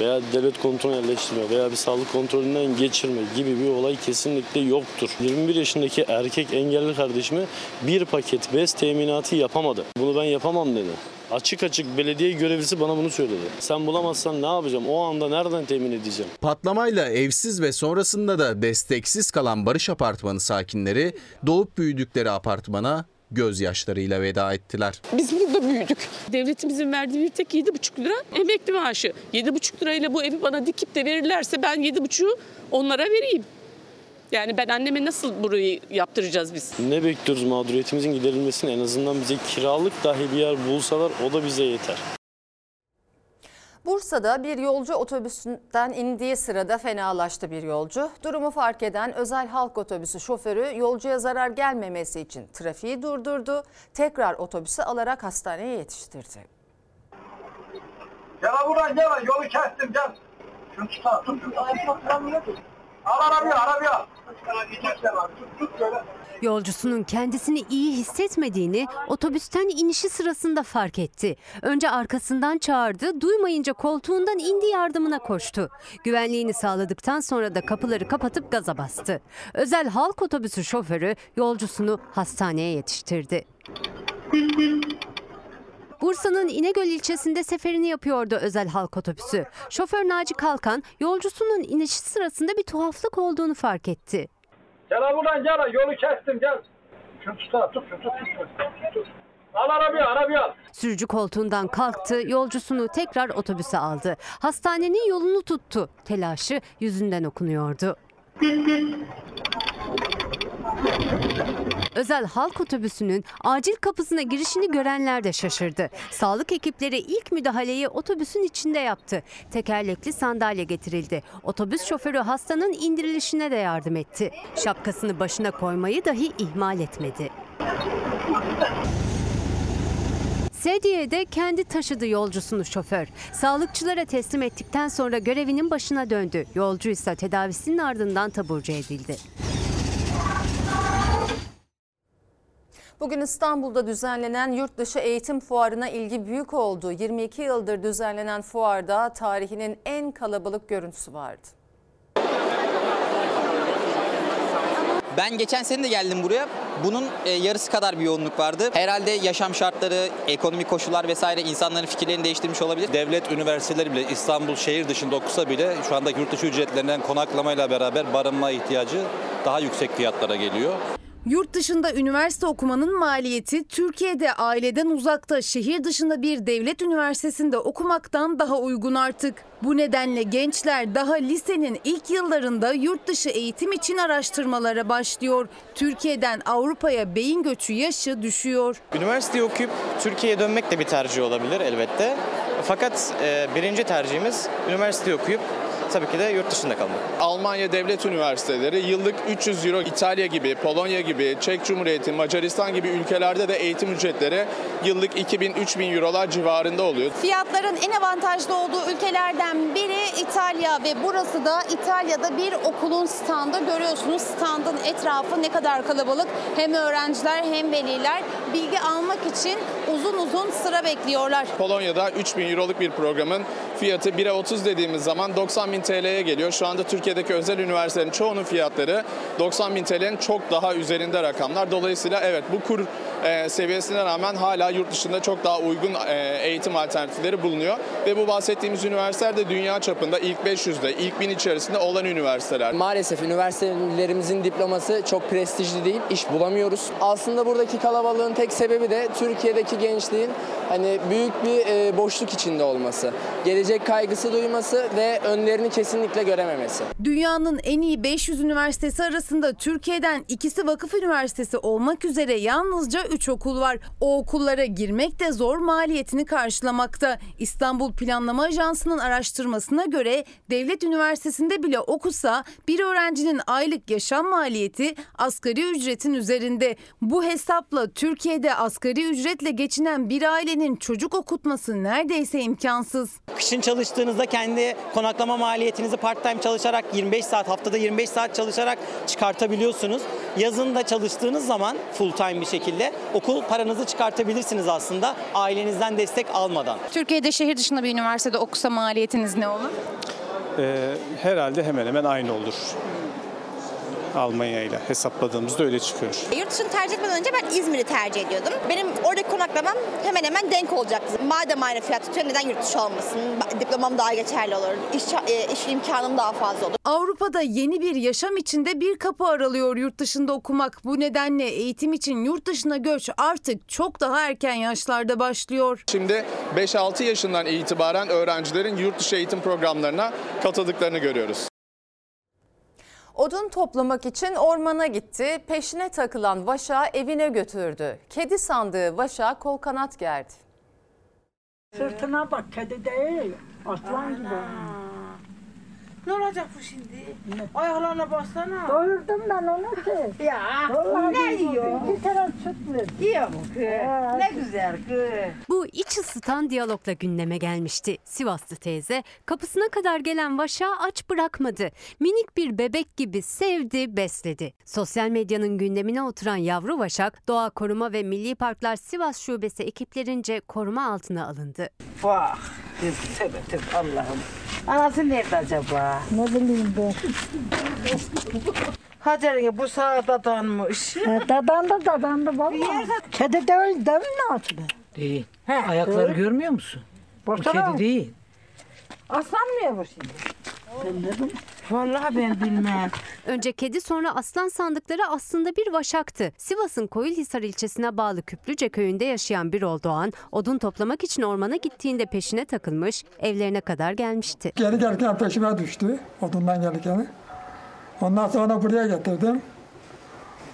veya devlet kontrolü yerleştirme veya bir sağlık kontrolünden geçirme gibi bir olay kesinlikle yoktur. 21 yaşındaki erkek engelli kardeşime bir paket bez teminatı yapamadı. Bunu ben yapamam dedi. Açık açık belediye görevlisi bana bunu söyledi. Sen bulamazsan ne yapacağım? O anda nereden temin edeceğim? Patlamayla evsiz ve sonrasında da desteksiz kalan Barış Apartmanı sakinleri doğup büyüdükleri apartmana gözyaşlarıyla veda ettiler. Biz burada büyüdük. Devletimizin verdiği bir tek 7,5 lira emekli maaşı. 7,5 lirayla bu evi bana dikip de verirlerse ben 7,5'u onlara vereyim. Yani ben anneme nasıl burayı yaptıracağız biz? Ne bekliyoruz mağduriyetimizin giderilmesini en azından bize kiralık dahi bir yer bulsalar o da bize yeter. Bursa'da bir yolcu otobüsünden indiği sırada fenalaştı bir yolcu. Durumu fark eden özel halk otobüsü şoförü yolcuya zarar gelmemesi için trafiği durdurdu. Tekrar otobüsü alarak hastaneye yetiştirdi. Gel buradan gel yolu kestim gel. Şunu tut tut arabaya arabaya. Tut tut böyle. Yolcusunun kendisini iyi hissetmediğini otobüsten inişi sırasında fark etti. Önce arkasından çağırdı, duymayınca koltuğundan indi yardımına koştu. Güvenliğini sağladıktan sonra da kapıları kapatıp gaza bastı. Özel halk otobüsü şoförü yolcusunu hastaneye yetiştirdi. Bursa'nın İnegöl ilçesinde seferini yapıyordu özel halk otobüsü. Şoför Naci Kalkan yolcusunun inişi sırasında bir tuhaflık olduğunu fark etti. Gel buradan gel yolu kestim gel. Şunu tut tut tut tut tut. tut. Al arabaya arabaya. Sürücü koltuğundan kalktı, yolcusunu tekrar otobüse aldı. Hastanenin yolunu tuttu. Telaşı yüzünden okunuyordu. Özel halk otobüsünün acil kapısına girişini görenler de şaşırdı. Sağlık ekipleri ilk müdahaleyi otobüsün içinde yaptı. Tekerlekli sandalye getirildi. Otobüs şoförü hastanın indirilişine de yardım etti. Şapkasını başına koymayı dahi ihmal etmedi. Sedye'de kendi taşıdı yolcusunu şoför. Sağlıkçılara teslim ettikten sonra görevinin başına döndü. Yolcu ise tedavisinin ardından taburcu edildi. Bugün İstanbul'da düzenlenen yurt dışı eğitim fuarına ilgi büyük oldu. 22 yıldır düzenlenen fuarda tarihinin en kalabalık görüntüsü vardı. Ben geçen sene de geldim buraya. Bunun e, yarısı kadar bir yoğunluk vardı. Herhalde yaşam şartları, ekonomik koşullar vesaire insanların fikirlerini değiştirmiş olabilir. Devlet üniversiteleri bile İstanbul şehir dışında okusa bile şu anda yurt dışı ücretlerinden konaklamayla beraber barınma ihtiyacı daha yüksek fiyatlara geliyor. Yurt dışında üniversite okumanın maliyeti Türkiye'de aileden uzakta şehir dışında bir devlet üniversitesinde okumaktan daha uygun artık. Bu nedenle gençler daha lisenin ilk yıllarında yurt dışı eğitim için araştırmalara başlıyor. Türkiye'den Avrupa'ya beyin göçü yaşı düşüyor. Üniversiteyi okuyup Türkiye'ye dönmek de bir tercih olabilir elbette. Fakat e, birinci tercihimiz üniversiteyi okuyup tabii ki de yurt dışında kalmak. Almanya devlet üniversiteleri yıllık 300 euro İtalya gibi, Polonya gibi, Çek Cumhuriyeti, Macaristan gibi ülkelerde de eğitim ücretleri yıllık 2000-3000 eurolar civarında oluyor. Fiyatların en avantajlı olduğu ülkelerden biri İtalya ve burası da İtalya'da bir okulun standı. Görüyorsunuz standın etrafı ne kadar kalabalık. Hem öğrenciler hem veliler bilgi almak için uzun uzun sıra bekliyorlar. Polonya'da 3000 euroluk bir programın fiyatı 1'e 30 dediğimiz zaman 90 bin TL'ye geliyor. Şu anda Türkiye'deki özel üniversitelerin çoğunun fiyatları 90 bin TL'nin çok daha üzerinde rakamlar. Dolayısıyla evet bu kur e, seviyesine rağmen hala yurt dışında çok daha uygun e, eğitim alternatifleri bulunuyor. Ve bu bahsettiğimiz üniversiteler de dünya çapında ilk 500'de, ilk 1000 içerisinde olan üniversiteler. Maalesef üniversitelerimizin diploması çok prestijli değil, iş bulamıyoruz. Aslında buradaki kalabalığın tek sebebi de Türkiye'deki gençliğin hani büyük bir e, boşluk içinde olması. Gelecek kaygısı duyması ve önlerini kesinlikle görememesi. Dünyanın en iyi 500 üniversitesi arasında Türkiye'den ikisi vakıf üniversitesi olmak üzere yalnızca 3 okul var. O okullara girmek de zor maliyetini karşılamakta. İstanbul Planlama Ajansı'nın araştırmasına göre devlet üniversitesinde bile okusa bir öğrencinin aylık yaşam maliyeti asgari ücretin üzerinde. Bu hesapla Türkiye'de asgari ücretle geçinen bir ailenin çocuk okutması neredeyse imkansız. Kışın çalıştığınızda kendi konaklama maliyetinizi part time çalışarak 25 saat haftada 25 saat çalışarak çıkartabiliyorsunuz. Yazın da çalıştığınız zaman full time bir şekilde okul paranızı çıkartabilirsiniz aslında ailenizden destek almadan. Türkiye'de şehir dışında bir üniversitede okusa maliyetiniz ne olur? Ee, herhalde hemen hemen aynı olur. Almanya ile hesapladığımızda öyle çıkıyor. Yurt dışını tercih etmeden önce ben İzmir'i tercih ediyordum. Benim oradaki konaklamam hemen hemen denk olacaktı. Madem aynı fiyat tutuyor neden yurt dışı olmasın? Diplomam daha geçerli olur. İş, e, iş imkanım daha fazla olur. Avrupa'da yeni bir yaşam içinde bir kapı aralıyor yurt dışında okumak. Bu nedenle eğitim için yurt dışına göç artık çok daha erken yaşlarda başlıyor. Şimdi 5-6 yaşından itibaren öğrencilerin yurt dışı eğitim programlarına katıldıklarını görüyoruz. Odun toplamak için ormana gitti. Peşine takılan Vaşa evine götürdü. Kedi sandığı Vaşa kol kanat gerdi. Sırtına bak kedi değil. Aslan gibi. Ne olacak bu şimdi? Ayaklarına bassana. Doyurdum ben onu ki. Ya ne yiyor? Bir tane süt ver. Yiyor mu kız? Ne güzel kız. Bu iç ısıtan diyalogla gündeme gelmişti. Sivaslı teyze kapısına kadar gelen Vaşak'ı aç bırakmadı. Minik bir bebek gibi sevdi, besledi. Sosyal medyanın gündemine oturan yavru Vaşak, Doğa Koruma ve Milli Parklar Sivas Şubesi ekiplerince koruma altına alındı. Vah. Tövbe tövbe Allah'ım. Anası nerede acaba? Ne bileyim ben. Hacer'e bu sağda danmış. Dadandı dadandı baba. Kedi değil değil mi Natlı? Değil. Ayakları görmüyor musun? Bu kedi değil. Aslan mı Vallahi ben bilmem. Önce kedi sonra aslan sandıkları aslında bir vaşaktı. Sivas'ın Koyulhisar ilçesine bağlı Küplüce köyünde yaşayan Birol Doğan, odun toplamak için ormana gittiğinde peşine takılmış, evlerine kadar gelmişti. Geri gelirken peşime düştü odundan gelirken. Ondan sonra buraya getirdim.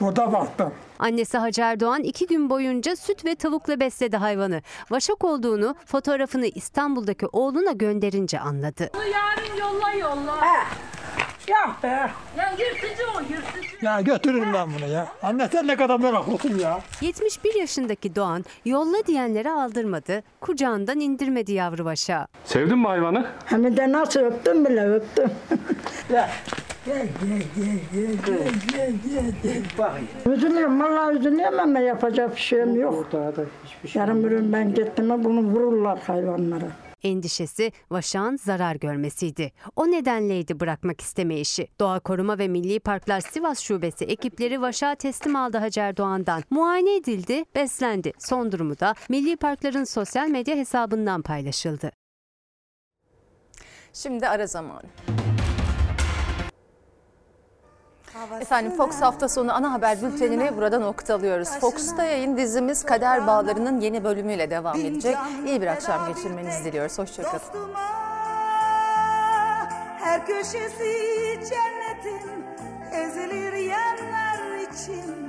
Burada baktım. Annesi Hacer Doğan iki gün boyunca süt ve tavukla besledi hayvanı. Vaşak olduğunu fotoğrafını İstanbul'daki oğluna gönderince anladı. Yarın yolla yolla. Ya be. Ya yırtıcı o yırtıcı. Ya götürürüm ben bunu ya. Anne sen ne kadar meraklısın ya. 71 yaşındaki Doğan yolla diyenlere aldırmadı, kucağından indirmedi yavru vaşağı. Sevdin mi hayvanı? Hem de nasıl öptüm bile öptüm. Gel. Gel gel gel gel gel gel gel gel. Bak. Ama yapacak bir şeyim yok. Yarın bir gün ben gittim bunu vururlar hayvanlara. Endişesi vaşağın zarar görmesiydi. O nedenleydi bırakmak istemeyişi. Doğa Koruma ve Milli Parklar Sivas Şubesi ekipleri vaşağı teslim aldı Hacer Doğan'dan. Muayene edildi, beslendi. Son durumu da Milli Parkların sosyal medya hesabından paylaşıldı. Şimdi ara zamanı. Efendim Fox hafta sonu ana haber bültenini burada noktalıyoruz. Fox'ta yayın dizimiz Kader Bağları'nın yeni bölümüyle devam edecek. İyi bir akşam geçirmenizi diliyoruz. Hoşçakalın. Her köşesi cennetin ezilir yerler için